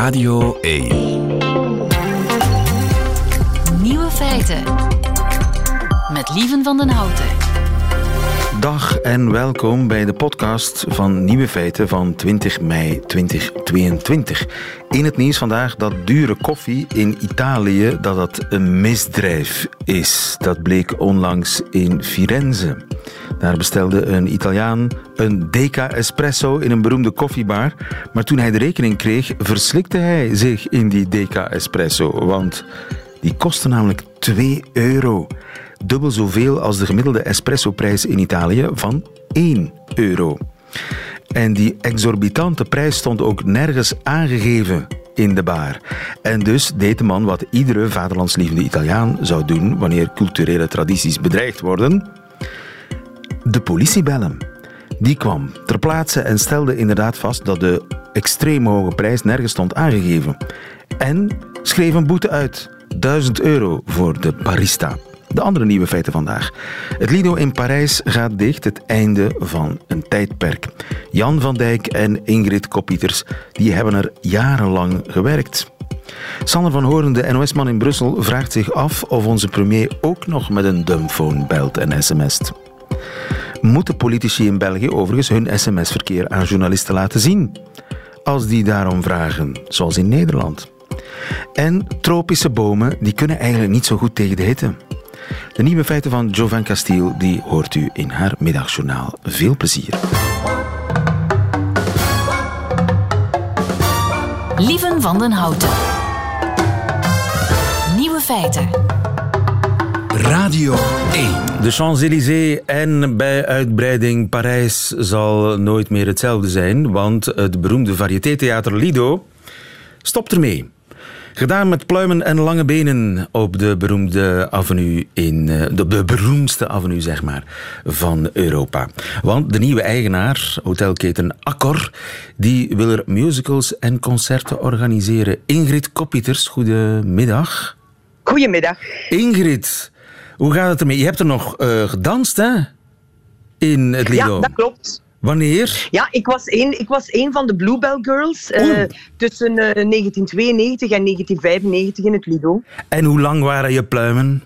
Radio 1. Nieuwe feiten. Met Lieven van den Houten. Dag en welkom bij de podcast van Nieuwe Feiten van 20 mei 2022. In het nieuws vandaag dat dure koffie in Italië dat dat een misdrijf is. Dat bleek onlangs in Firenze. Daar bestelde een Italiaan een Deca Espresso in een beroemde koffiebar. Maar toen hij de rekening kreeg, verslikte hij zich in die Deca Espresso. Want die kostte namelijk 2 euro. Dubbel zoveel als de gemiddelde espressoprijs in Italië van 1 euro. En die exorbitante prijs stond ook nergens aangegeven in de bar. En dus deed de man wat iedere vaderlandslievende Italiaan zou doen wanneer culturele tradities bedreigd worden: de politie bellen. Die kwam ter plaatse en stelde inderdaad vast dat de extreem hoge prijs nergens stond aangegeven. En schreef een boete uit. 1000 euro voor de barista. De andere nieuwe feiten vandaag. Het Lido in Parijs gaat dicht, het einde van een tijdperk. Jan van Dijk en Ingrid Koppieters die hebben er jarenlang gewerkt. Sander van Horen, de NOS-man in Brussel, vraagt zich af of onze premier ook nog met een dumbphone belt en sms't. Moeten politici in België overigens hun sms-verkeer aan journalisten laten zien? Als die daarom vragen, zoals in Nederland. En tropische bomen die kunnen eigenlijk niet zo goed tegen de hitte. De nieuwe feiten van Jovan Castiel die hoort u in haar middagjournaal. Veel plezier. Lieven van den Houten. Nieuwe feiten. Radio 1. De Champs-Élysées en bij uitbreiding Parijs zal nooit meer hetzelfde zijn, want het beroemde variététheater Lido stopt ermee. Gedaan met pluimen en lange benen op de beroemde avenue in eh, de, de beroemdste avenue zeg maar van Europa. Want de nieuwe eigenaar, hotelketen Accor, die wil er musicals en concerten organiseren. Ingrid Koppieters, goedemiddag. Goedemiddag. Ingrid, hoe gaat het ermee? Je hebt er nog uh, gedanst, hè? In het Lido. Ja, dat klopt. Wanneer? Ja, ik was een, ik was een van de Bluebell Girls uh, tussen uh, 1992 en 1995 in het Lido. En hoe lang waren je pluimen?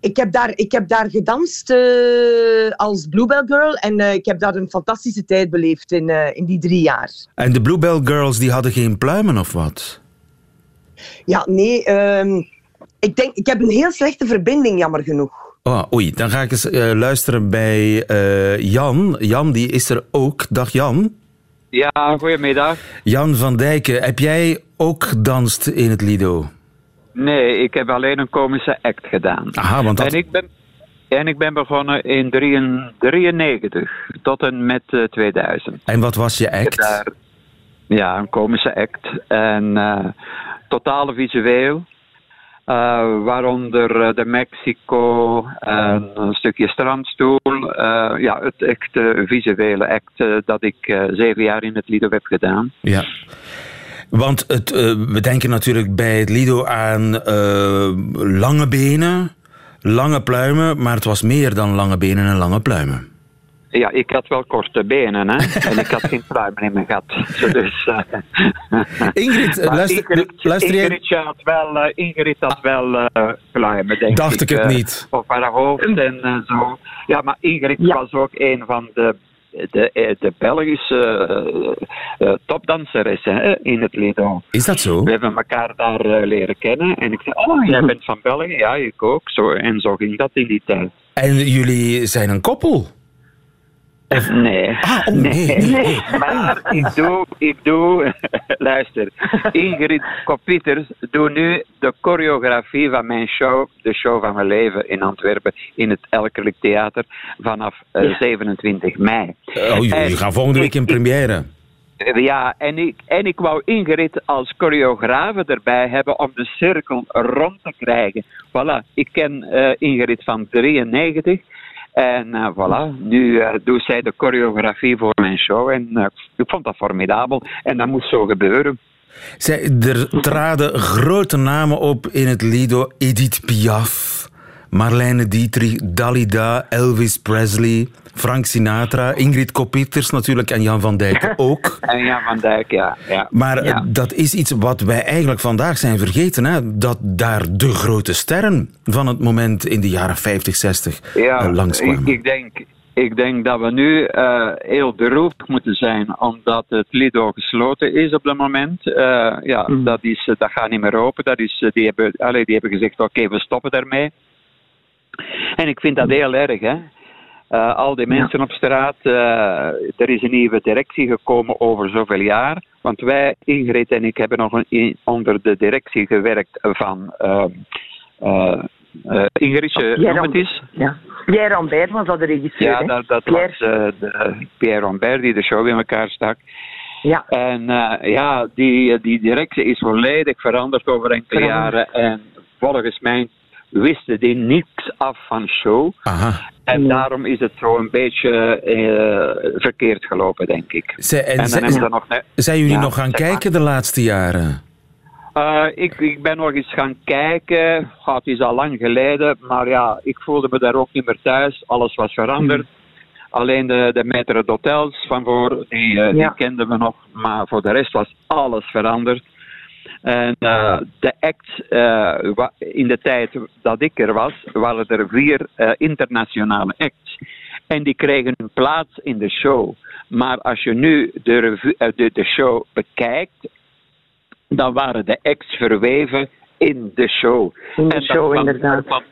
Ik heb daar, ik heb daar gedanst uh, als Bluebell Girl en ik heb daar een fantastische tijd beleefd in, in die drie jaar. En de Bluebell Girls die hadden geen pluimen of wat? Ja, nee. Um, ik, denk, ik heb een heel slechte verbinding, jammer genoeg. Oh, oei, dan ga ik eens uh, luisteren bij uh, Jan. Jan, die is er ook. Dag Jan. Ja, goedemiddag. Jan van Dijken, heb jij ook gedanst in het Lido? Nee, ik heb alleen een komische act gedaan. Aha, want dat... En ik ben, en ik ben begonnen in 93 tot en met uh, 2000. En wat was je act? Daar, ja, een komische act. En uh, totale visueel. Uh, waaronder de Mexico, en een stukje strandstoel. Uh, ja, het echte visuele act dat ik zeven jaar in het Lido heb gedaan. Ja. Want het, we denken natuurlijk bij het Lido aan lange benen, lange pluimen, maar het was meer dan lange benen en lange pluimen. Ja, ik had wel korte benen, hè. En ik had geen pluimen in mijn gat. Dus, uh... Ingrid, luister, Ingrid, luister jij... Ingrid had wel, uh, Ingrid had wel uh, pluimen, denk Dacht ik, ik het niet. Op haar hoofd en zo. Ja, maar Ingrid ja. was ook een van de de, de Belgische uh, topdanseres hè, in het Lido. Is dat zo? We hebben elkaar daar uh, leren kennen. En ik zei, oh, jij bent van België? Ja, ik ook. Zo, en zo ging dat in die tijd. En jullie zijn een koppel? Of... Nee. Ah, oh, nee. nee. nee. Maar ik doe, ik doe, luister, Ingrid Kopieters doe nu de choreografie van mijn show, de show van mijn leven in Antwerpen, in het Elkerlijk Theater, vanaf uh, ja. 27 mei. Oh, jullie gaan volgende week in première. Ja, en ik, en ik wou Ingrid als choreografe erbij hebben om de cirkel rond te krijgen. Voilà, ik ken uh, Ingrid van 93. En uh, voilà, nu uh, doet zij de choreografie voor mijn show. En uh, ik vond dat formidabel. En dat moest zo gebeuren. Zij, er traden grote namen op in het Lido. Edith Piaf, Marlene Dietrich, Dalida, Elvis Presley, Frank Sinatra, Ingrid Kopieters natuurlijk en Jan van Dijk ook. En Jan van Dijk, ja. ja. Maar ja. dat is iets wat wij eigenlijk vandaag zijn vergeten. Hè? Dat daar de grote sterren van het moment in de jaren 50, 60 ja, uh, langskwamen. Ik, ik, denk, ik denk dat we nu uh, heel droevig moeten zijn omdat het Lido gesloten is op dat moment. Uh, ja, mm. dat, is, dat gaat niet meer open. Dat is, die, hebben, allee, die hebben gezegd, oké, okay, we stoppen daarmee. En ik vind dat heel erg, hè. Uh, al die mensen ja. op straat, uh, er is een nieuwe directie gekomen over zoveel jaar. Want wij, Ingrid en ik, hebben nog een, onder de directie gewerkt van uh, Ingrid, je noem het eens. Ja. Pierre Rambert was dat de regisseur. Ja, dat, dat Pierre. was de, Pierre Rambert die de show in elkaar stak. Ja. En ja, die, die directie is volledig veranderd over enkele jaren. En volgens mij wisten die niks af van show. Aha. En daarom is het zo een beetje uh, verkeerd gelopen, denk ik. Zij, en, en dan ja. nog, zijn jullie ja, nog gaan kijken maar. de laatste jaren? Uh, ik, ik ben nog eens gaan kijken. Oh, het is al lang geleden. Maar ja, ik voelde me daar ook niet meer thuis. Alles was veranderd. Mm. Alleen de, de maître d'hôtels van voor, die, uh, die kenden we nog. Maar voor de rest was alles veranderd. En uh, de act, uh, in de tijd dat ik er was, waren er vier uh, internationale acts. En die kregen een plaats in de show. Maar als je nu de, revue, de, de show bekijkt, dan waren de acts verweven in de show. In de en show, kwam, inderdaad. Kwam,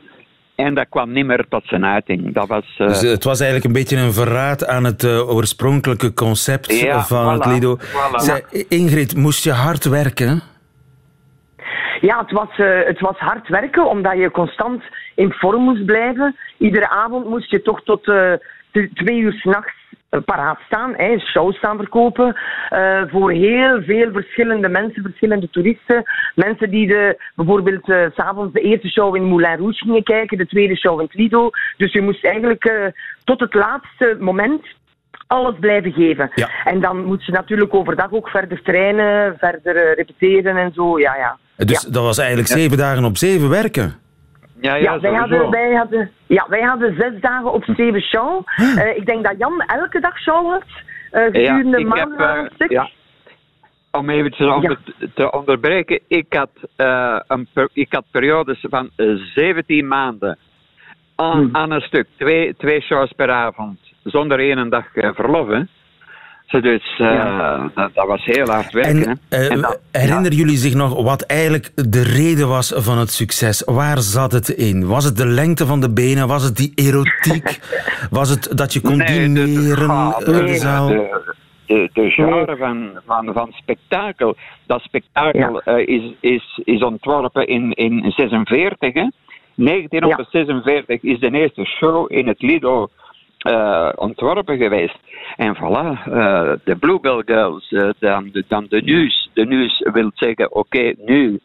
en dat kwam niet meer tot zijn uiting. Dat was, dus het was eigenlijk een beetje een verraad aan het oorspronkelijke concept ja, van voilà, het Lido. Voilà. Zij, Ingrid, moest je hard werken? Ja, het was, uh, het was hard werken, omdat je constant in vorm moest blijven. Iedere avond moest je toch tot uh, twee uur s'nachts paraat staan, hè, shows staan verkopen uh, voor heel veel verschillende mensen, verschillende toeristen. Mensen die de, bijvoorbeeld uh, s'avonds de eerste show in Moulin Rouge gingen kijken, de tweede show in Lido. Dus je moest eigenlijk uh, tot het laatste moment alles blijven geven. Ja. En dan moet je natuurlijk overdag ook verder trainen, verder repeteren en zo. Ja, ja. Dus ja. dat was eigenlijk zeven dagen op zeven werken? Ja, ja, ja wij, hadden, wij, hadden, ja wij hadden zes dagen op zeven show. Uh, ik denk dat Jan elke dag show had. Uh, gedurende ja, maanden heb, uh, ja. Om even te, onder, te onderbreken, ik had, een per, ik had periodes van 17 maanden aan, hmm. aan een stuk. Twee, twee shows per avond, zonder één dag verlof. Hè. Dus uh, ja. dat, dat, was heel hard werken. En, uh, en dat, herinneren ja. jullie zich nog wat eigenlijk de reden was van het succes? Waar zat het in? Was het de lengte van de benen? Was het die erotiek? was het dat je kon nee, dineren de, de, de, zaal? De, genre van, van, van spektakel. Dat spektakel ja. uh, is, is, is ontworpen in 1946. Hè? 1946 is de eerste show in het Lido uh, ontworpen geweest. En voilà, uh, de Bluebell Girls, uh, dan, de, dan de nieuws. De nieuws wil zeggen, oké, okay, nu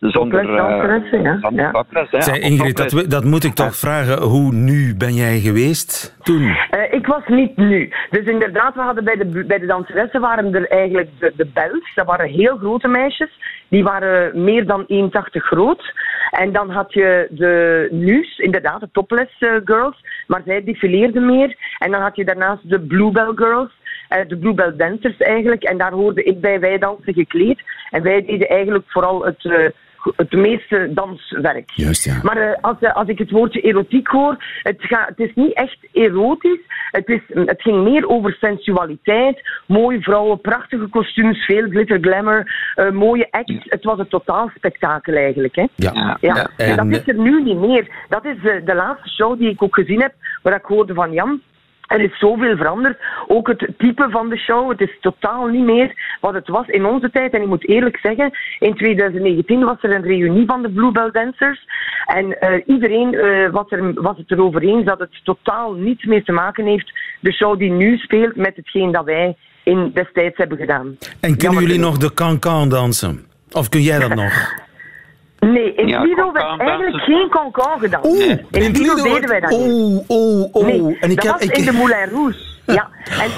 zonder... Uh, ja. zonder ja. Toples, hè, Zij, Ingrid, dat, dat, moet ik toch vragen. Hoe nu ben jij geweest toen? Uh, ik was niet nu. Dus inderdaad, we hadden bij de, bij de danseressen waren er eigenlijk de, de Belgs. Dat waren heel grote meisjes. Die waren meer dan 1,80 groot. En dan had je de NU's, inderdaad, de topless uh, girls. Maar zij defileerden meer. En dan had je daarnaast de Bluebell girls. De Bluebell dancers eigenlijk. En daar hoorde ik bij wij dansen gekleed. En wij deden eigenlijk vooral het... Het meeste danswerk. Juist, ja. Maar uh, als, uh, als ik het woordje erotiek hoor, het, gaat, het is niet echt erotisch. Het, is, het ging meer over sensualiteit. Mooie vrouwen, prachtige kostuums, veel glitter, glamour, uh, mooie acts. Het was een totaal spektakel eigenlijk. Hè? Ja. ja. ja. En dat is er nu niet meer. Dat is de laatste show die ik ook gezien heb, waar ik hoorde van Jan. Er is zoveel veranderd. Ook het type van de show. Het is totaal niet meer wat het was in onze tijd. En ik moet eerlijk zeggen, in 2019 was er een reunie van de Bluebell Dancers. En uh, iedereen uh, was, er, was het erover eens dat het totaal niets meer te maken heeft, de show die nu speelt, met hetgeen dat wij in destijds hebben gedaan. En kunnen jullie nog de cancan dansen? Of kun jij dat nog? Nee, in ja, Lido werd eigenlijk dansen. geen cancan gedaan. In, in Lido, Lido deden wij dat oh, niet. Oh, oh, nee, en ik dat heb, was ik... in de Moulin Rouge. ja,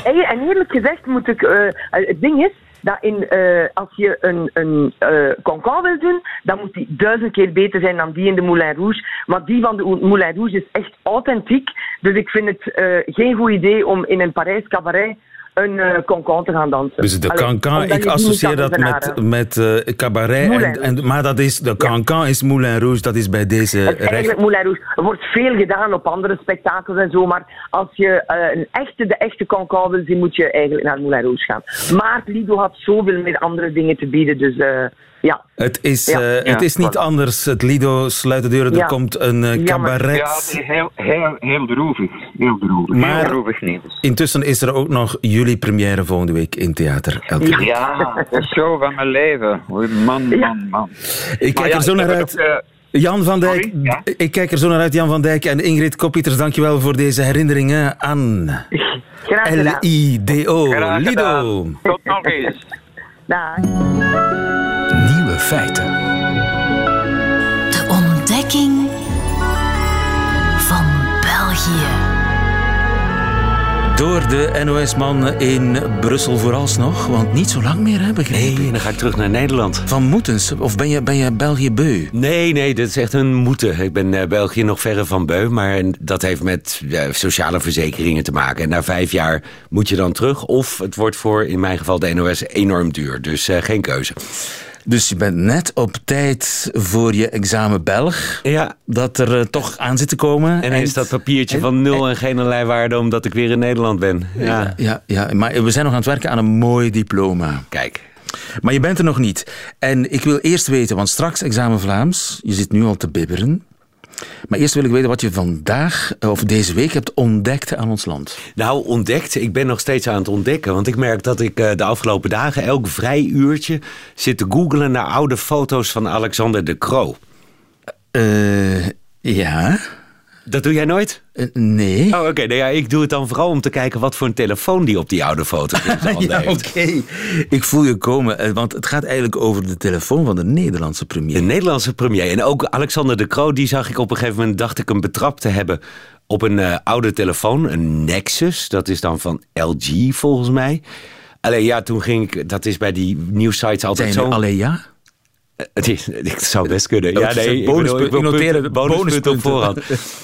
en, en eerlijk gezegd moet ik... Uh, het ding is, dat in, eh, als je een, een uh, concombre wil doen, dan moet die duizend keer beter zijn dan die in de Moulin Rouge. Maar die van de Moulin Rouge is echt authentiek. Dus ik vind het uh, geen goed idee om in een Parijs cabaret een uh, cancan te gaan dansen. Dus de cancan, ik associeer dat met, met uh, cabaret. En, en, maar dat is, de cancan ja. is Moulin Rouge, dat is bij deze het eigenlijk Moulin Rouge. Er wordt veel gedaan op andere spektakels en zo, maar als je uh, een echte, de echte cancan wil zien, moet je eigenlijk naar Moulin Rouge gaan. Maar Lido had zoveel meer andere dingen te bieden, dus... Ja. Het is, ja. Uh, het is niet anders. Het Lido sluit de deuren, er komt een uh, cabaret. Ja, het is heel, heel, heel droevig. Heel droevig. Maar heel droevig intussen is er ook nog jullie première volgende week in Theater Elke Ja, ja de show van mijn leven. Man, man, man. Ik kijk er zo naar uit. Ook, uh, Jan van Dijk, ja? ik kijk er zo naar uit, Jan van Dijk en Ingrid Koppieters. Dankjewel voor deze herinneringen aan L-I-D-O. Lido. Tot nog eens. Dag. Nieuwe feiten. De ontdekking van België. Door de NOS-man in Brussel vooralsnog, want niet zo lang meer, hè, begrepen. Nee, dan ga ik terug naar Nederland. Van Moetens, of ben je, ben je België beu? Nee, nee, dat is echt een moeten. Ik ben uh, België nog verre van beu, maar dat heeft met uh, sociale verzekeringen te maken. En na vijf jaar moet je dan terug, of het wordt voor, in mijn geval de NOS, enorm duur. Dus uh, geen keuze. Dus je bent net op tijd voor je examen Belg. Ja. Dat er uh, toch aan zit te komen. En is dat papiertje van nul en geen allerlei waarde omdat ik weer in Nederland ben. Ja. ja, ja, maar we zijn nog aan het werken aan een mooi diploma. Kijk. Maar je bent er nog niet. En ik wil eerst weten, want straks examen Vlaams, je zit nu al te bibberen. Maar eerst wil ik weten wat je vandaag of deze week hebt ontdekt aan ons land. Nou, ontdekt? Ik ben nog steeds aan het ontdekken. Want ik merk dat ik de afgelopen dagen elk vrij uurtje zit te googelen naar oude foto's van Alexander de Croo. Uh, ja. Dat doe jij nooit? Uh, nee. Oh, oké. Okay. Nou ja, ik doe het dan vooral om te kijken wat voor een telefoon die op die oude foto is. ja, oké. Ik voel je komen, want het gaat eigenlijk over de telefoon van de Nederlandse premier. De Nederlandse premier. En ook Alexander de Croo, die zag ik op een gegeven moment, dacht ik hem betrapt te hebben op een uh, oude telefoon, een Nexus. Dat is dan van LG volgens mij. Alleen ja, toen ging ik, dat is bij die nieuwsites altijd zo. Alleen ja? Het, is, het zou best kunnen. Ja, nee, bonuspunt, ik, noteren het bonuspunt op voorhand.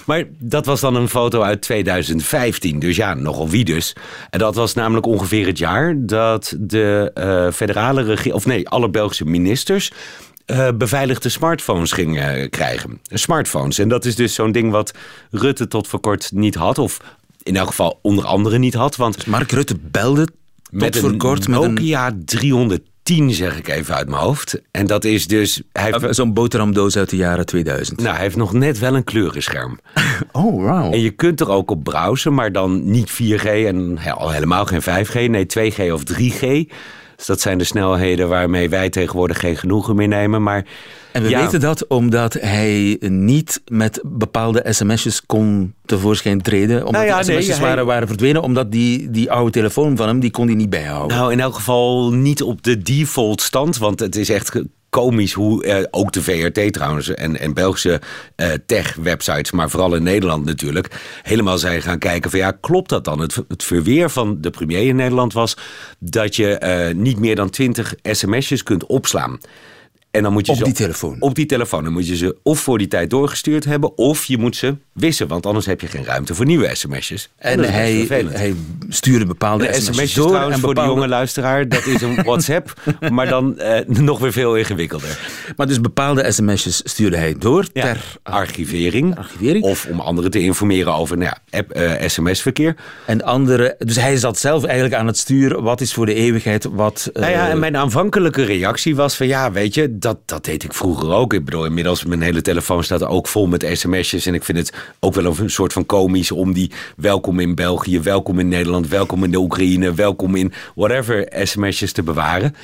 Maar dat was dan een foto uit 2015. Dus ja, nogal wie dus. En dat was namelijk ongeveer het jaar dat de uh, federale regering... Of nee, alle Belgische ministers... Uh, beveiligde smartphones gingen uh, krijgen. Smartphones. En dat is dus zo'n ding wat Rutte tot voor kort niet had. Of in elk geval onder andere niet had. Want dus Mark Rutte belde met voor kort met Nokia 310 zeg ik even uit mijn hoofd. En dat is dus... Zo'n boterhamdoos uit de jaren 2000. Nou, hij heeft nog net wel een kleurenscherm. oh, wow. En je kunt er ook op browsen, maar dan niet 4G en al helemaal geen 5G. Nee, 2G of 3G. Dus dat zijn de snelheden waarmee wij tegenwoordig geen genoegen meer nemen. Maar en we weten dat omdat hij niet met bepaalde sms'jes kon tevoorschijn treden. Omdat nou ja, de sms'jes waren, waren verdwenen. Omdat die, die oude telefoon van hem, die kon hij niet bijhouden. Nou, in elk geval niet op de default stand. Want het is echt komisch hoe eh, ook de VRT trouwens en, en Belgische eh, tech-websites, maar vooral in Nederland natuurlijk, helemaal zijn gaan kijken van ja, klopt dat dan? Het, het verweer van de premier in Nederland was dat je uh, niet meer dan 20 sms'jes kunt opslaan. En dan moet je op die telefoon? Op die telefoon. Dan moet je ze of voor die tijd doorgestuurd hebben... of je moet ze wissen, want anders heb je geen ruimte voor nieuwe sms'jes. En, en hij, hij stuurde bepaalde de sms'jes door. Trouwens, en voor de jonge luisteraar, dat is een WhatsApp... maar dan eh, nog weer veel ingewikkelder. Maar dus bepaalde sms'jes stuurde hij door ja, ter archivering, archivering. Of om anderen te informeren over nou ja, uh, sms-verkeer. En andere... Dus hij zat zelf eigenlijk aan het sturen... wat is voor de eeuwigheid, wat... Uh, nou ja, en mijn aanvankelijke reactie was van... ja, weet je dat, dat deed ik vroeger ook. Ik bedoel, inmiddels mijn hele telefoon staat ook vol met sms'jes. En ik vind het ook wel een soort van komisch om die welkom in België, welkom in Nederland, welkom in de Oekraïne, welkom in whatever sms'jes te bewaren.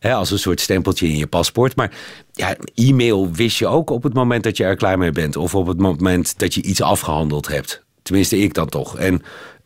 als een soort stempeltje in je paspoort. Maar ja, e-mail wist je ook op het moment dat je er klaar mee bent. Of op het moment dat je iets afgehandeld hebt. Tenminste, ik dan toch. En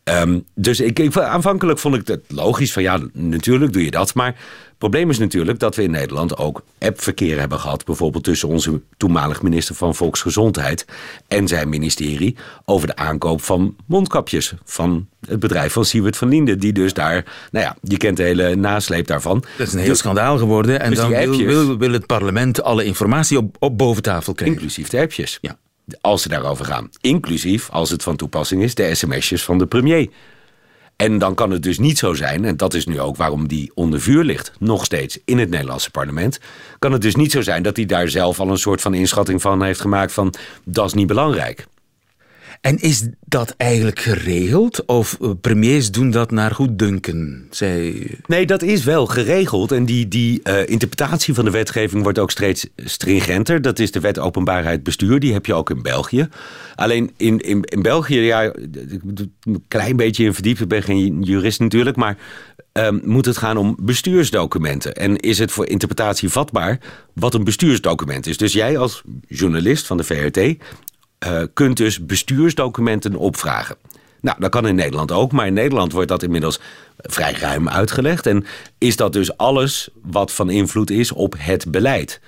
Ehm, dus ik, ik, aanvankelijk vond ik het logisch van ja, natuurlijk doe je dat. Maar het probleem is natuurlijk dat we in Nederland ook appverkeer hebben gehad. Bijvoorbeeld tussen onze toenmalig minister van Volksgezondheid en zijn ministerie. Over de aankoop van mondkapjes van het bedrijf van Siewert van Linden. Die dus daar, nou ja, je kent de hele nasleep daarvan. Dat is een heel schandaal geworden. En dus dan wil, wil, wil, het parlement alle informatie op, op boven tafel krijgen. Inclusief de appjes. Ja als ze daarover gaan. Inclusief, als het van toepassing is, de sms'jes van de premier. En dan kan het dus niet zo zijn, en dat is nu ook waarom die onder vuur ligt, nog steeds in het Nederlandse parlement. Kan het dus niet zo zijn dat hij daar zelf al een soort van inschatting van heeft gemaakt van dat is niet belangrijk. En is dat eigenlijk geregeld? Of eh, premiers doen dat naar goeddunken? Zij... Nee, dat is wel geregeld. En die, die uh, interpretatie van de wetgeving wordt ook steeds stringenter. Dat is de wet openbaarheid bestuur. Die heb je ook in België. Alleen in, in, in België, ja, een klein beetje in verdiepen. Ik ben geen jurist natuurlijk. Maar um, moet het gaan om bestuursdocumenten. En is het voor interpretatie vatbaar wat een bestuursdocument is? Dus jij als journalist van de VRT uh, kunt dus bestuursdocumenten opvragen. Nou, dat kan in Nederland ook, maar in Nederland wordt dat inmiddels vrij ruim uitgelegd. En is dat dus alles wat van invloed is op het beleid?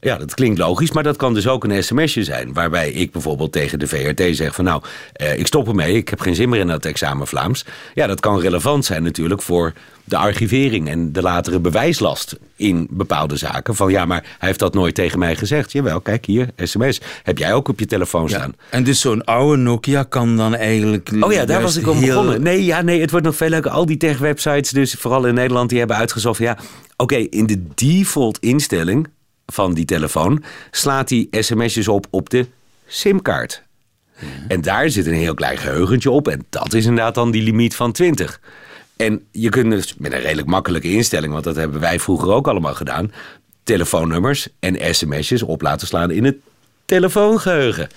Ja, dat klinkt logisch, maar dat kan dus ook een sms'je zijn. Waarbij ik bijvoorbeeld tegen de VRT zeg van nou, eh, ik stop ermee, ik heb geen zin meer in dat examen Vlaams. Ja, dat kan relevant zijn natuurlijk voor de archivering en de latere bewijslast in bepaalde zaken. Van ja, maar hij heeft dat nooit tegen mij gezegd. Jawel, kijk hier, sms. Heb jij ook op je telefoon staan. Ja, en dus zo'n oude Nokia kan dan eigenlijk... Oh ja, daar was ik om begonnen. Nee, ja, nee, het wordt nog veel leuker. Al die tech-websites, dus vooral in Nederland, die hebben uitgezocht... ja, oké, in de default instelling van die telefoon slaat hij sms'jes op op de simkaart. En daar zit een heel klein geheugentje op. En dat is inderdaad dan die limiet van 20. En je kunt dus met een redelijk makkelijke instelling, want dat hebben wij vroeger ook allemaal gedaan, telefoonnummers en sms'jes op laten slaan in het telefoongeheugen.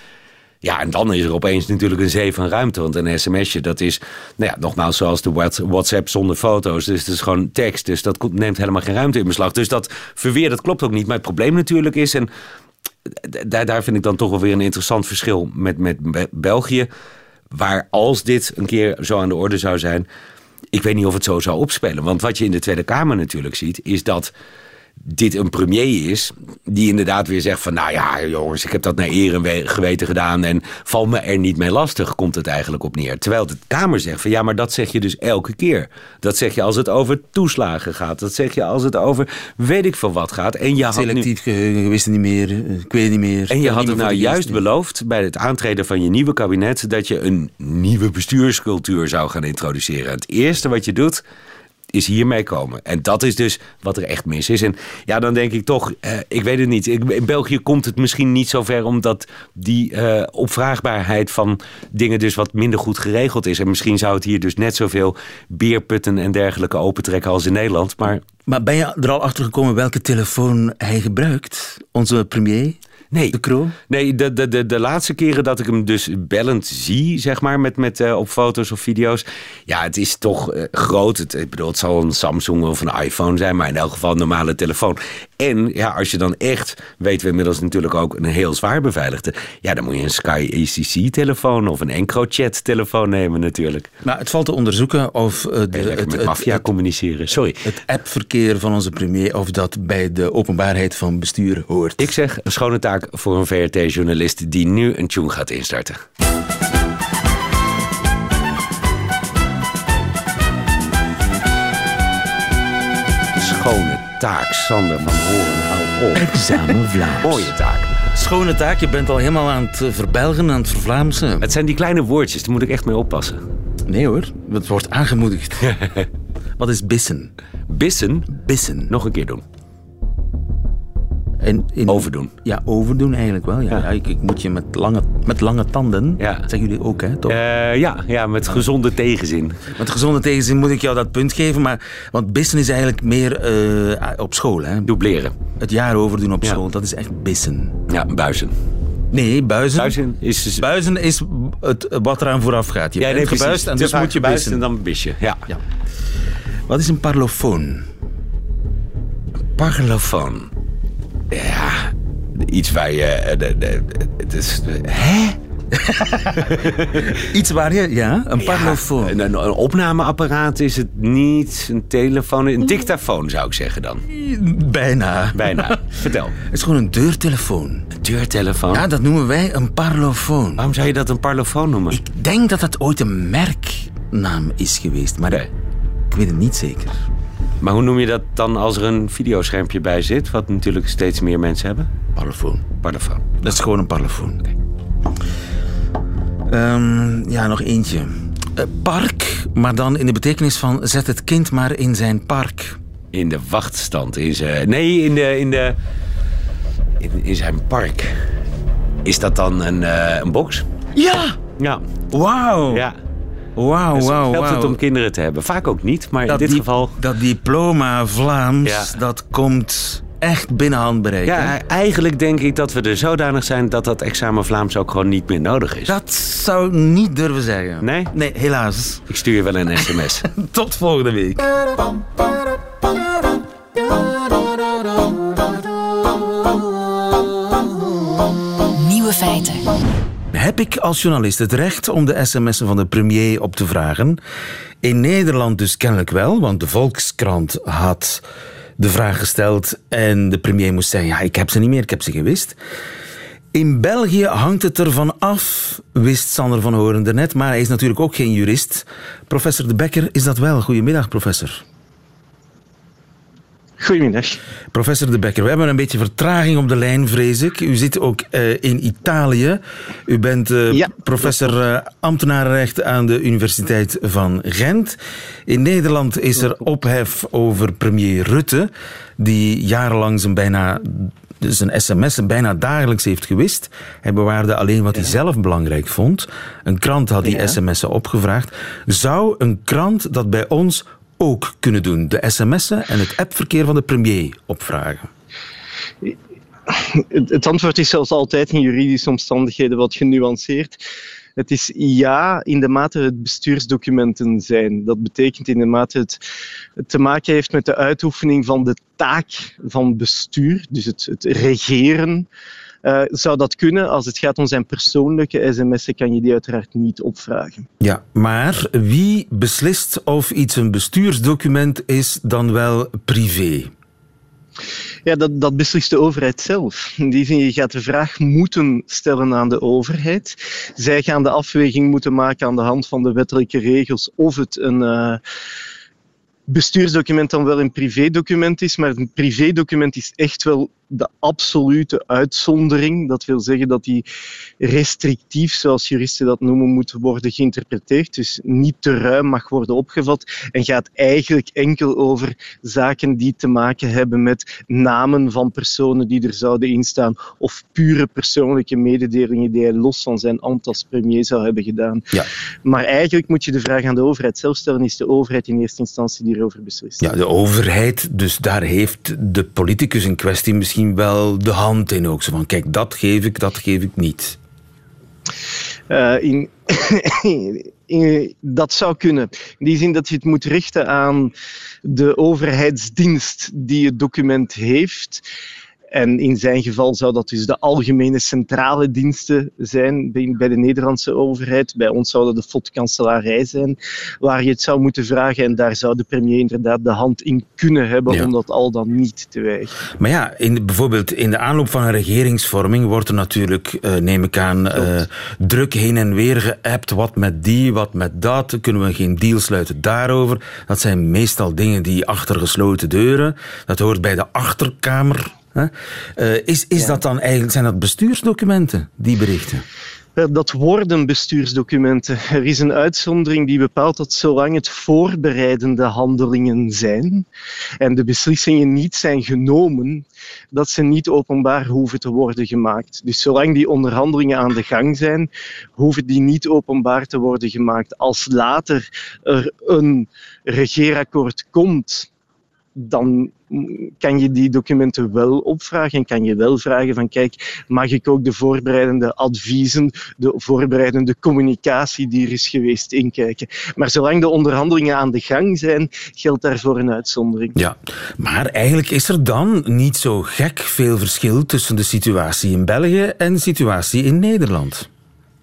Ja, en dan is er opeens natuurlijk een zee van ruimte. Want een sms'je, dat is, nou ja, nogmaals zoals de WhatsApp zonder foto's. Dus het is gewoon tekst. Dus dat neemt helemaal geen ruimte in beslag. Dus dat verweer, dat klopt ook niet. Maar het probleem natuurlijk is, en daar, daar vind ik dan toch wel weer een interessant verschil met, met België. Waar als dit een keer zo aan de orde zou zijn, ik weet niet of het zo zou opspelen. Want wat je in de Tweede Kamer natuurlijk ziet, is dat dit een premier is die inderdaad weer zegt van... nou ja, jongens, ik heb dat naar eer en geweten gedaan... en val me er niet mee lastig, komt het eigenlijk op neer. Terwijl de Kamer zegt van ja, maar dat zeg je dus elke keer. Dat zeg je als het over toeslagen gaat. Dat zeg je als het over weet ik veel wat gaat. En je had Selectief geheugen, wist het niet meer, ik weet niet meer. En je had het nou juist beloofd bij het aantreden van je nieuwe kabinet... dat je een nieuwe bestuurscultuur zou gaan introduceren. Het eerste wat je doet is hiermee komen. En dat is dus wat er echt mis is. En ja, dan denk ik toch, eh, ik weet het niet. in België komt het misschien niet zo ver omdat die uh, opvraagbaarheid van dingen dus wat minder goed geregeld is. En misschien zou het hier dus net zoveel beerputten en dergelijke opentrekken als in Nederland. Maar, maar ben je er al achter gekomen welke telefoon hij gebruikt, onze premier? Nee. De Nee, de, de, de, de laatste keren dat ik hem dus bellend zie, zeg maar, met, met, uh, op foto's of video's. Ja, het is toch uh, groot. Het, ik bedoel, het zal een Samsung of een iPhone zijn, maar in elk geval een normale telefoon. En ja, als je dan echt, weten we inmiddels natuurlijk ook, een heel zwaar beveiligde. Ja, dan moet je een Sky ACC-telefoon of een EncroChat-telefoon nemen natuurlijk. Maar het valt te onderzoeken of... Uh, de, het, met maffia communiceren, sorry. Het appverkeer van onze premier, of dat bij de openbaarheid van bestuur hoort. Ik zeg, een schone taak voor een VRT-journalist die nu een tune gaat instarten. Schone taak, Sander van Horen, hou op. Examen Vlaams. Mooie taak. Schone taak, je bent al helemaal aan het eh, verbelgen, aan het vervlaamsen. Het zijn die kleine woordjes, daar moet ik echt mee oppassen. Nee hoor, het wordt aangemoedigd. Wat is bissen? Bissen? Bissen. Nog een keer doen. En in, overdoen. Ja, overdoen eigenlijk wel. Ja. ja. ik, ik, moet je met lange, met lange tanden, ja. zeggen jullie ook, hè? Toch? Uh, ja, ja, met gezonde tegenzin. Met gezonde tegenzin moet ik jou dat punt geven. Maar, want bissen is eigenlijk meer uh, op school. Hè? Dubleren. Het jaar overdoen op school, dat is echt bissen. Ja, buizen. Nee, buizen. Buizen is, dus- buizen is het, wat eraan vooraf gaat. Je ja, bent gebuist en dus moet je bissen. en dan bis je, ja. ja. Wat is een parlofoon? Een parlofoon. Ja, iets waar je. Het is, hè? Iets waar je, ja, een parlofoon. een, een, opnameapparaat is het niet, een telefoon, een dictafoon zou ik zeggen dan. Bijna. Bijna. Vertel. Het is gewoon een deurtelefoon. Een deurtelefoon? Ja, dat noemen wij een parlofoon. Waarom zou je dat een parlofoon noemen? Ik denk dat dat ooit een merknaam is geweest, maar ik weet het niet zeker. Maar hoe noem je dat dan als er een videoschermpje bij zit, wat natuurlijk steeds meer mensen hebben? Parlofoon. Parlofoon. Dat is gewoon een parlofoon. Okay. Um, ja, nog eentje. Uh, park, maar dan in de betekenis van zet het kind maar in zijn park. In de wachtstand. In zijn, nee, in, de, in, de, in, in zijn park. Is dat dan een, uh, een box? Ja! Ja. Wauw. Ja. Wauw, dus wauw, helpt het om kinderen te hebben? Vaak ook niet, maar in dit geval... Dat diploma Vlaams, dat komt echt binnen handbereik. Ja, eigenlijk denk ik dat we er zodanig zijn dat dat examen Vlaams ook gewoon niet meer nodig is. Dat zou ik niet durven zeggen. Nee? Nee, helaas. Ik stuur je wel een sms. Tot volgende week. Nieuwe feiten. Heb ik als journalist het recht om de sms'en van de premier op te vragen? In Nederland dus kennelijk wel, want de Volkskrant had de vraag gesteld en de premier moest zeggen: Ja, ik heb ze niet meer, ik heb ze gewist. In België hangt het ervan af, wist Sander van Horen net, maar hij is natuurlijk ook geen jurist. Professor De Becker is dat wel. Goedemiddag, professor. Goedemiddag. Professor De Becker, we hebben een beetje vertraging op de lijn, vrees ik. U zit ook uh, in Italië. U bent uh, ja. professor uh, ambtenarenrecht aan de Universiteit van Gent. In Nederland is er ophef over premier Rutte, die jarenlang zijn bijna zijn sms'en bijna dagelijks heeft gewist. Hij bewaarde alleen wat hij zelf belangrijk vond. Een krant had die ja. sms'en opgevraagd. Zou een krant dat bij ons ook kunnen doen? De sms'en en het appverkeer van de premier opvragen? Het antwoord is zoals altijd in juridische omstandigheden wat genuanceerd. Het is ja in de mate het bestuursdocumenten zijn. Dat betekent in de mate het, het te maken heeft met de uitoefening van de taak van bestuur, dus het, het regeren. Uh, zou dat kunnen? Als het gaat om zijn persoonlijke sms'en, kan je die uiteraard niet opvragen. Ja, maar wie beslist of iets een bestuursdocument is dan wel privé? Ja, dat, dat beslist de overheid zelf. In die zin, je gaat de vraag moeten stellen aan de overheid. Zij gaan de afweging moeten maken aan de hand van de wettelijke regels of het een... Uh, bestuursdocument dan wel een privédocument is, maar een privédocument is echt wel de absolute uitzondering. Dat wil zeggen dat die restrictief, zoals juristen dat noemen, moet worden geïnterpreteerd. Dus niet te ruim mag worden opgevat en gaat eigenlijk enkel over zaken die te maken hebben met namen van personen die er zouden instaan of pure persoonlijke mededelingen die hij los van zijn ambt als premier zou hebben gedaan. Ja. Maar eigenlijk moet je de vraag aan de overheid zelf stellen, is de overheid in eerste instantie die erover beslist. Ja, de overheid, dus daar heeft de politicus in kwestie misschien wel de hand in ook. Zo van, kijk, dat geef ik, dat geef ik niet. Uh, in, in, dat zou kunnen. In die zin dat je het moet richten aan de overheidsdienst die het document heeft. En in zijn geval zou dat dus de algemene centrale diensten zijn bij de Nederlandse overheid. Bij ons zou dat de FOD-kanselarij zijn, waar je het zou moeten vragen. En daar zou de premier inderdaad de hand in kunnen hebben om dat al dan niet te weigeren. Maar ja, in, bijvoorbeeld in de aanloop van een regeringsvorming wordt er natuurlijk, uh, neem ik aan, uh, druk heen en weer geappt. Wat met die, wat met dat. Kunnen we geen deal sluiten daarover? Dat zijn meestal dingen die achter gesloten deuren. Dat hoort bij de achterkamer uh, is is dat dan eigenlijk, zijn dat bestuursdocumenten, die berichten? Dat worden bestuursdocumenten. Er is een uitzondering die bepaalt dat zolang het voorbereidende handelingen zijn en de beslissingen niet zijn genomen, dat ze niet openbaar hoeven te worden gemaakt. Dus zolang die onderhandelingen aan de gang zijn, hoeven die niet openbaar te worden gemaakt. Als later er een regeerakkoord komt, dan kan je die documenten wel opvragen en kan je wel vragen van kijk, mag ik ook de voorbereidende adviezen, de voorbereidende communicatie die er is geweest inkijken. Maar zolang de onderhandelingen aan de gang zijn, geldt daarvoor een uitzondering. Ja, maar eigenlijk is er dan niet zo gek veel verschil tussen de situatie in België en de situatie in Nederland.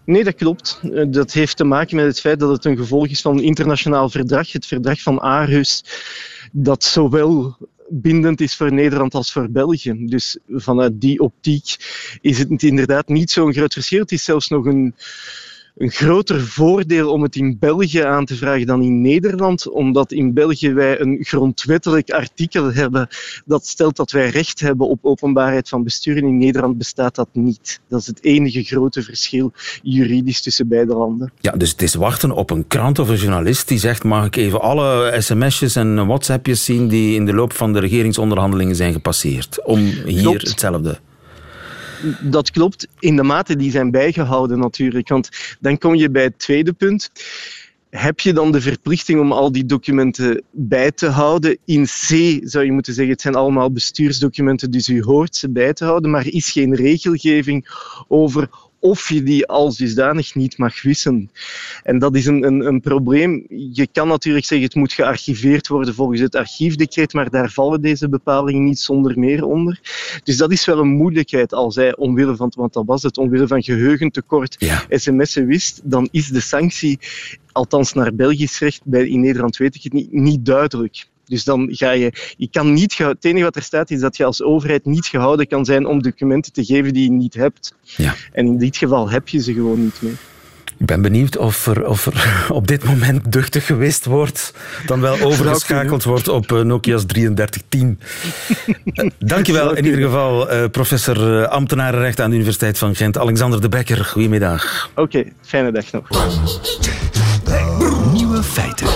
Nee, dat klopt. Eh, dat heeft te maken met het feit dat het een gevolg is van een internationaal verdrag, het verdrag van Aarhus, dat zowel bindend is voor Nederland als voor België. Dus vanuit die optiek is het inderdaad niet zo'n groot verschil. Het is zelfs nog een, een groter voordeel om het in België aan te vragen dan in Nederland, omdat in België wij een grondwettelijk artikel hebben dat stelt dat wij recht hebben op openbaarheid van bestuur. En in Nederland bestaat dat niet. Dat is het enige grote verschil juridisch tussen beide landen. Ja, dus het is wachten op een krant of een journalist die zegt: mag ik even alle sms'jes en WhatsAppjes zien die in de loop van de regeringsonderhandelingen zijn gepasseerd, om hier hetzelfde dat klopt, in de mate die zijn bijgehouden natuurlijk. Want dan kom je bij het tweede punt. Heb je dan de verplichting om al die documenten bij te houden? In C zou je moeten zeggen, het zijn allemaal bestuursdocumenten, dus u hoort ze bij te houden, maar er is geen regelgeving over of je die als dusdanig niet mag wissen. En dat is een, een, een, probleem. Je kan natuurlijk zeggen het moet gearchiveerd worden volgens het archiefdecreet, maar daar vallen deze bepalingen niet zonder meer onder. Dus dat is wel een moeilijkheid als hij omwille van, want dat was het, omwille van geheugentekort ja. sms'en wist, dan is de sanctie, althans naar Belgisch recht, bij, in Nederland weet ik het niet, niet duidelijk. Dus dan ga je, je kan niet, het enige wat er staat is dat je als overheid niet gehouden kan zijn om documenten te geven die je niet hebt. Ja. En in dit geval heb je ze gewoon niet meer. Ik ben benieuwd of er, of er op dit moment duchtig geweest wordt, dan wel overgeschakeld wordt op uh, Nokia's 3310. uh, dankjewel in ieder geval, uh, professor ambtenarenrecht aan de Universiteit van Gent, Alexander de Bekker. Goedemiddag. Oké, fijne dag nog. Nieuwe feiten.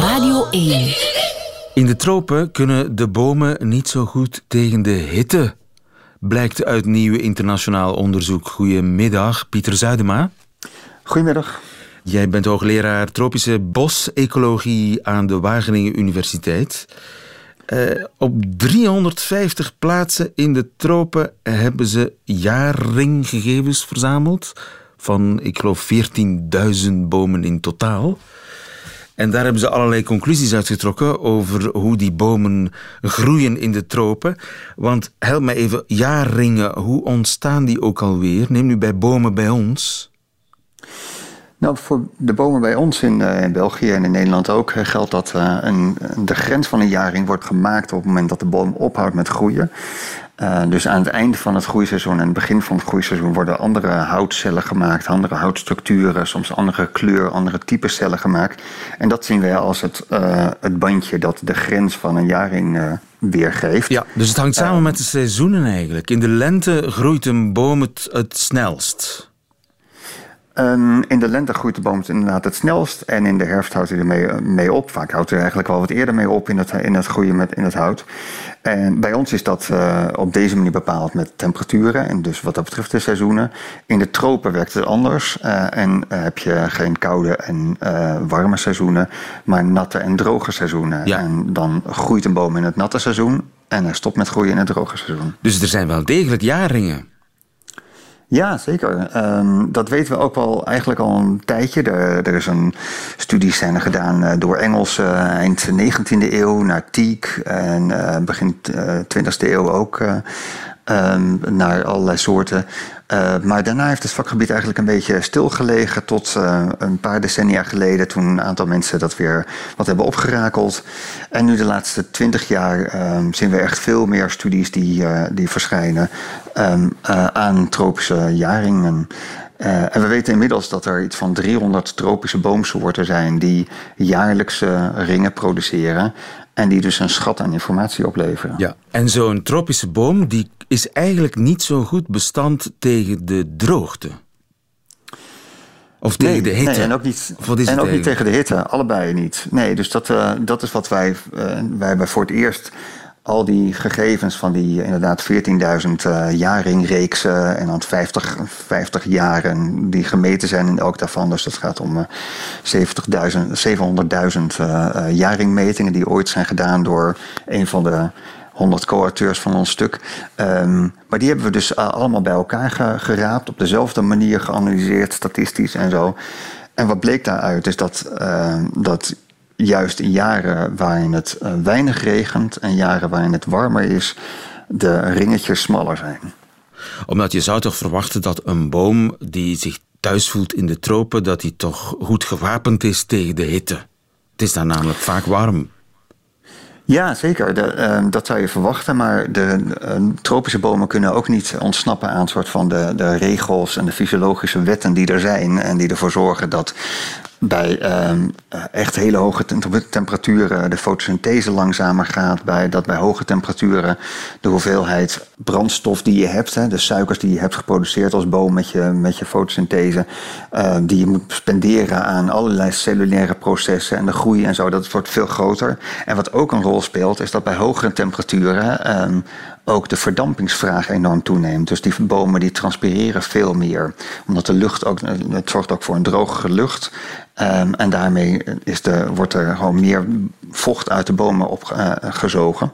Radio 1. In de tropen kunnen de bomen niet zo goed tegen de hitte. Blijkt uit nieuw internationaal onderzoek. Goedemiddag, Pieter Zuidema. Goedemiddag. Jij bent hoogleraar tropische bosecologie aan de Wageningen Universiteit. Uh, op 350 plaatsen in de tropen hebben ze jaarringgegevens verzameld. Van, ik geloof, 14.000 bomen in totaal. En daar hebben ze allerlei conclusies uitgetrokken over hoe die bomen groeien in de tropen. Want help me even, jaarringen, hoe ontstaan die ook alweer? Neem nu bij bomen bij ons. Nou, voor de bomen bij ons in, uh, in België en in Nederland ook uh, geldt dat uh, een, de grens van een jaring wordt gemaakt op het moment dat de boom ophoudt met groeien. dus aan het einde van het groeiseizoen en het begin van het groeiseizoen worden andere houtcellen gemaakt, andere houtstructuren, soms andere kleur, andere type cellen gemaakt. En dat zien wij als het, het bandje dat de grens van een jaring weergeeft. Ja, dus het hangt samen met de seizoenen eigenlijk. In de lente groeit een boom het, het snelst. Um, in de lente groeit de boom inderdaad het snelst. En in de herfst houdt hij ermee eh, mee op. Vaak houdt hij eigenlijk wel wat eerder mee op in het, in het groeien met, in het hout. En bij ons is dat uh, op deze manier bepaald met temperaturen. En dus wat dat betreft de seizoenen. In de tropen werkt het anders. Uh, en heb je geen koude en warme seizoenen. Maar natte en droge seizoenen. Ja. En dan groeit een boom in het natte seizoen. En hij stopt met groeien in het droge seizoen. Dus er zijn wel degelijk jaarringen. Ja, zeker. Um, dat weten we ook wel eigenlijk al een tijdje. Er, is een studies zijn gedaan uh, door Engels uh, eind 19e eeuw naar Teak en uh, begin 20e eeuw ook um, naar allerlei soorten. Uh, maar daarna heeft het vakgebied eigenlijk een beetje stilgelegen tot uh, een paar decennia geleden, toen een aantal mensen dat weer wat hebben opgerakeld. En nu de laatste twintig jaar um, zien we echt veel meer studies die, uh, die verschijnen um, aan tropische jaringen. En we weten inmiddels dat er iets van 300 tropische boomsoorten zijn die jaarlijkse ringen produceren. En die dus een schat aan informatie opleveren. Ja, en zo'n tropische boom die is eigenlijk niet zo goed bestand tegen de droogte. Of tegen de hitte? Nee, en ook niet, en ook niet tegen de hitte. Allebei niet. Nee, dus dat, uh, dat is wat wij, uh, wij hebben voor het eerst al die gegevens van die inderdaad 14.000 uh, jaringreeksen en dan 50, 50 jaren die gemeten zijn in elk daarvan. Dus dat gaat om uh, 70.000, 700.000 uh, jaringmetingen die ooit zijn gedaan door een van de 100 co-auteurs van ons stuk. Um, maar die hebben we dus uh, allemaal bij elkaar ge geraapt, op dezelfde manier geanalyseerd, statistisch en zo. En wat bleek daaruit is dat, dat juist in jaren waarin het uh, weinig regent en jaren waarin het warmer is, de ringetjes smaller zijn. Omdat je zou toch verwachten dat een boom die zich thuis voelt in de tropen, dat hij toch goed gewapend is tegen de hitte. Het is daar namelijk vaak warm. Ja, zeker. De, uh, dat zou je verwachten. Maar de uh, tropische bomen kunnen ook niet ontsnappen aan soort van de, de regels en de fysiologische wetten die er zijn. En die ervoor zorgen dat bij ehm, eh, echt hele hoge temperaturen de fotosynthese langzamer gaat. Bij, dat bij hoge temperaturen de hoeveelheid brandstof die je hebt, hè, de suikers die je hebt geproduceerd als boom met je, met je fotosynthese, uh, die je moet spenderen aan allerlei cellulaire processen en de groei en zo, dat wordt veel groter. En wat ook een rol speelt, is dat bij hogere temperaturen ehm, ook de verdampingsvraag enorm toeneemt. Dus die bomen die transpireren veel meer. Omdat de lucht ook, het zorgt ook voor een drogere lucht. Um, en daarmee is de, wordt er gewoon meer vocht uit de bomen opgezogen.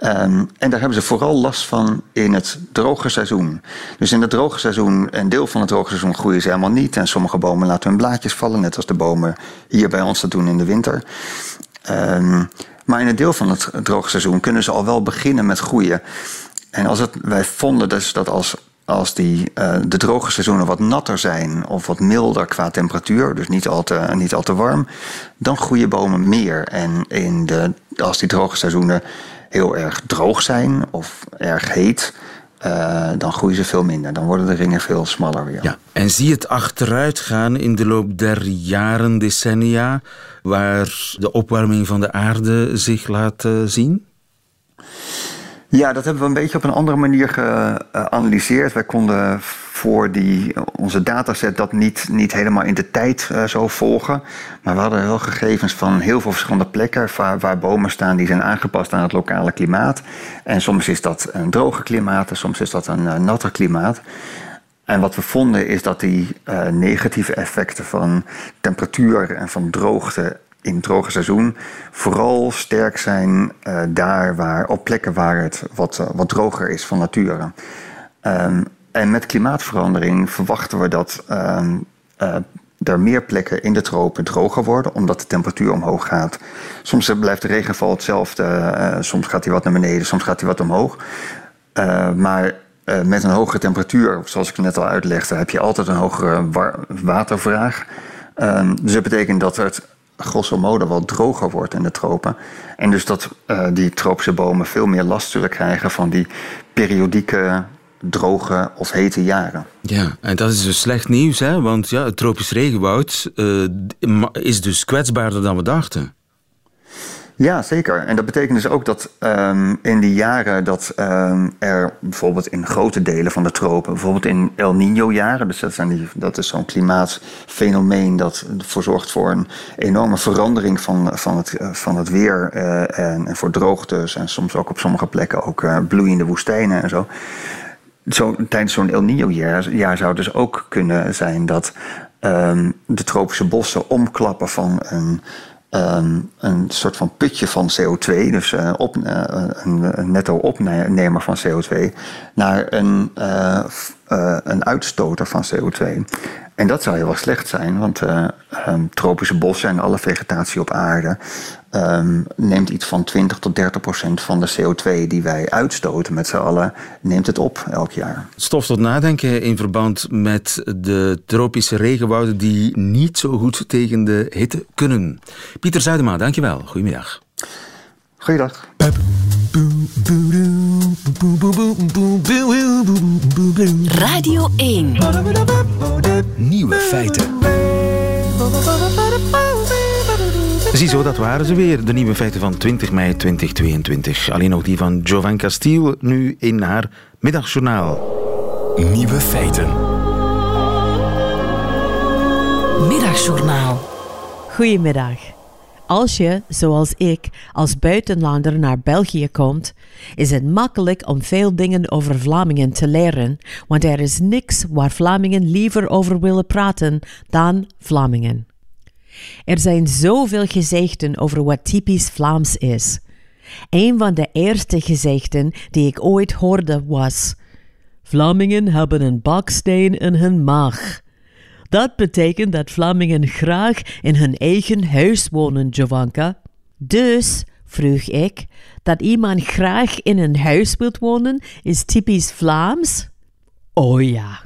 Uh, um, en daar hebben ze vooral last van in het droge seizoen. Dus in het droge seizoen, een deel van het droge seizoen groeien ze helemaal niet. En sommige bomen laten hun blaadjes vallen, net als de bomen hier bij ons dat doen in de winter. Um, maar in een deel van het droogseizoen kunnen ze al wel beginnen met groeien. En als het, wij vonden dus dat als, als die, uh, de droge seizoenen wat natter zijn of wat milder qua temperatuur, dus niet al te, niet al te warm, dan groeien bomen meer. En in de, als die droge seizoenen heel erg droog zijn of erg heet, uh, dan groeien ze veel minder. Dan worden de ringen veel smaller weer. Ja. En zie het achteruit gaan in de loop der jaren, decennia, waar de opwarming van de aarde zich laat uh, zien? Ja, dat hebben we een beetje op een andere manier geanalyseerd. Wij konden voor die, onze dataset dat niet, niet helemaal in de tijd uh, zo volgen. Maar we hadden wel gegevens van heel veel verschillende plekken waar, waar, bomen staan die zijn aangepast aan het lokale klimaat. En soms is dat een droge klimaat en soms is dat een uh, natter klimaat. En wat we vonden is dat die negatieve effecten van temperatuur en van droogte in het droge seizoen vooral sterk zijn uh, daar waar, op plekken waar het wat, uh, wat droger is van nature. Um, en met klimaatverandering verwachten we dat um, er meer plekken in de tropen droger worden, omdat de temperatuur omhoog gaat. Soms blijft de regenval hetzelfde, soms gaat hij wat naar beneden, soms gaat hij wat omhoog. maar met een hogere temperatuur, zoals ik net al uitlegde, heb je altijd een hogere watervraag. Um, dus dat betekent dat het grosso modo wat droger wordt in de tropen. En dus dat uh, die tropische bomen veel meer last zullen krijgen van die periodieke droge of hete jaren. Ja, en dat is dus slecht nieuws, hè? want ja, het tropisch regenwoud uh, is dus kwetsbaarder dan we dachten. Ja, zeker. En dat betekent dus ook dat um, in die jaren dat um, er bijvoorbeeld in grote delen van de tropen, bijvoorbeeld in El Nino-jaren, dus dat, zijn dat is zo'n klimaatfenomeen dat ervoor zorgt voor een enorme verandering van, van, het, van het weer uh, en, en, voor droogtes en soms ook op sommige plekken ook uh, bloeiende woestijnen en zo. zo tijdens zo'n El Nino-jaar jaar zou dus ook kunnen zijn dat um, de tropische bossen omklappen van een um, een soort van putje van CO2, dus uh, op, uh, een, een, netto opnemer van CO2, naar een, uh, een uitstoter van CO2. En dat zou heel wel slecht zijn, want um, tropische bossen en alle vegetatie op aarde um, neemt iets van 20 tot 30 procent van de CO2 die wij uitstoten met z'n allen, neemt het op elk jaar. Stof tot nadenken in verband met de tropische regenwouden die niet zo goed tegen de hitte kunnen. Pieter Zuidema, dankjewel. Goedemiddag. Goeiedag. Radio 1. Nieuwe feiten. Ziezo, dat waren ze weer. De nieuwe feiten van 20 mei 2022. Alleen nog die van Jovan Castiel, nu in haar middagjournaal. Nieuwe feiten. Middagjournaal. Goedemiddag. Als je, zoals ik, als buitenlander naar België komt, is het makkelijk om veel dingen over Vlamingen te leren, want er is niks waar Vlamingen liever over willen praten dan Vlamingen. Er zijn zoveel gezegden over wat typisch Vlaams is. Een van de eerste gezegden die ik ooit hoorde was: Vlamingen hebben een baksteen in hun maag. Dat betekent dat Vlamingen graag in hun eigen huis wonen, Jovanka. Dus vroeg ik. Dat iemand graag in een huis wilt wonen is typisch Vlaams? Oh ja.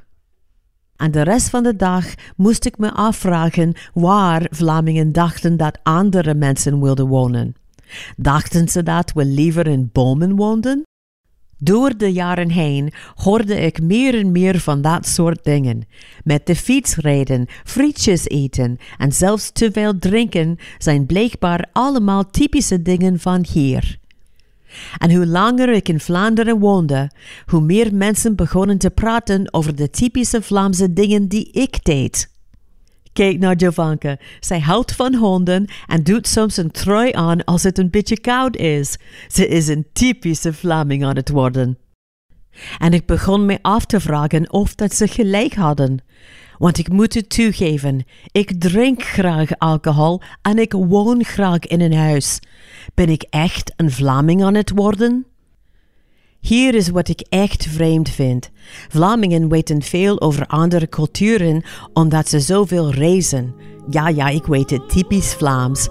En de rest van de dag moest ik me afvragen waar Vlamingen dachten dat andere mensen wilden wonen. Dachten ze dat we liever in bomen woonden? Door de jaren heen hoorde ik meer en meer van dat soort dingen. Met de fiets rijden, frietjes eten en zelfs te veel drinken zijn blijkbaar allemaal typische dingen van hier. En hoe langer ik in Vlaanderen woonde, hoe meer mensen begonnen te praten over de typische Vlaamse dingen die ik deed. Kijk naar Jovanka. Zij houdt van honden en doet soms een trui aan als het een beetje koud is. Ze is een typische Vlaming aan het worden. En ik begon me af te vragen of dat ze gelijk hadden. Want ik moet het toegeven, ik drink graag alcohol en ik woon graag in een huis. Ben ik echt een Vlaming aan het worden? Hier is wat ik echt vreemd vind. Vlamingen weten veel over andere culturen omdat ze zoveel reizen. Ja, ja, ik weet het, typisch Vlaams.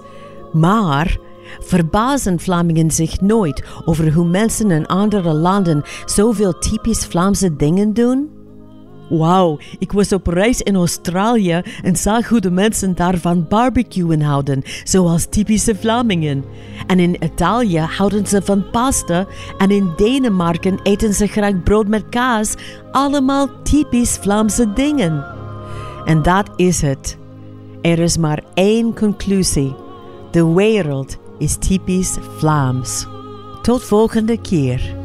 Maar verbazen Vlamingen zich nooit over hoe mensen in andere landen zoveel typisch Vlaamse dingen doen? Wauw, ik was op reis in Australië en zag hoe de mensen daar van barbecuen houden, zoals typische Vlamingen. En in Italië houden ze van pasta en in Denemarken eten ze graag brood met kaas, allemaal typisch Vlaamse dingen. En dat is het. Er is maar één conclusie. De wereld is typisch Vlaams. Tot volgende keer.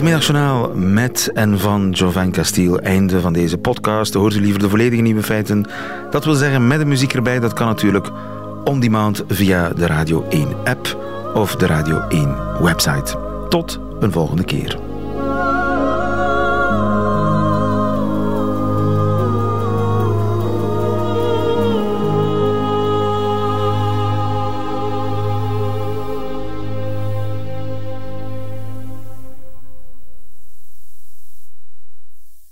Het Middagjournaal met en van Jovan Castiel. Einde van deze podcast. Hoort u liever de volledige nieuwe feiten? Dat wil zeggen met de muziek erbij. Dat kan natuurlijk on demand via de Radio 1 app of de Radio 1 website. Tot een volgende keer.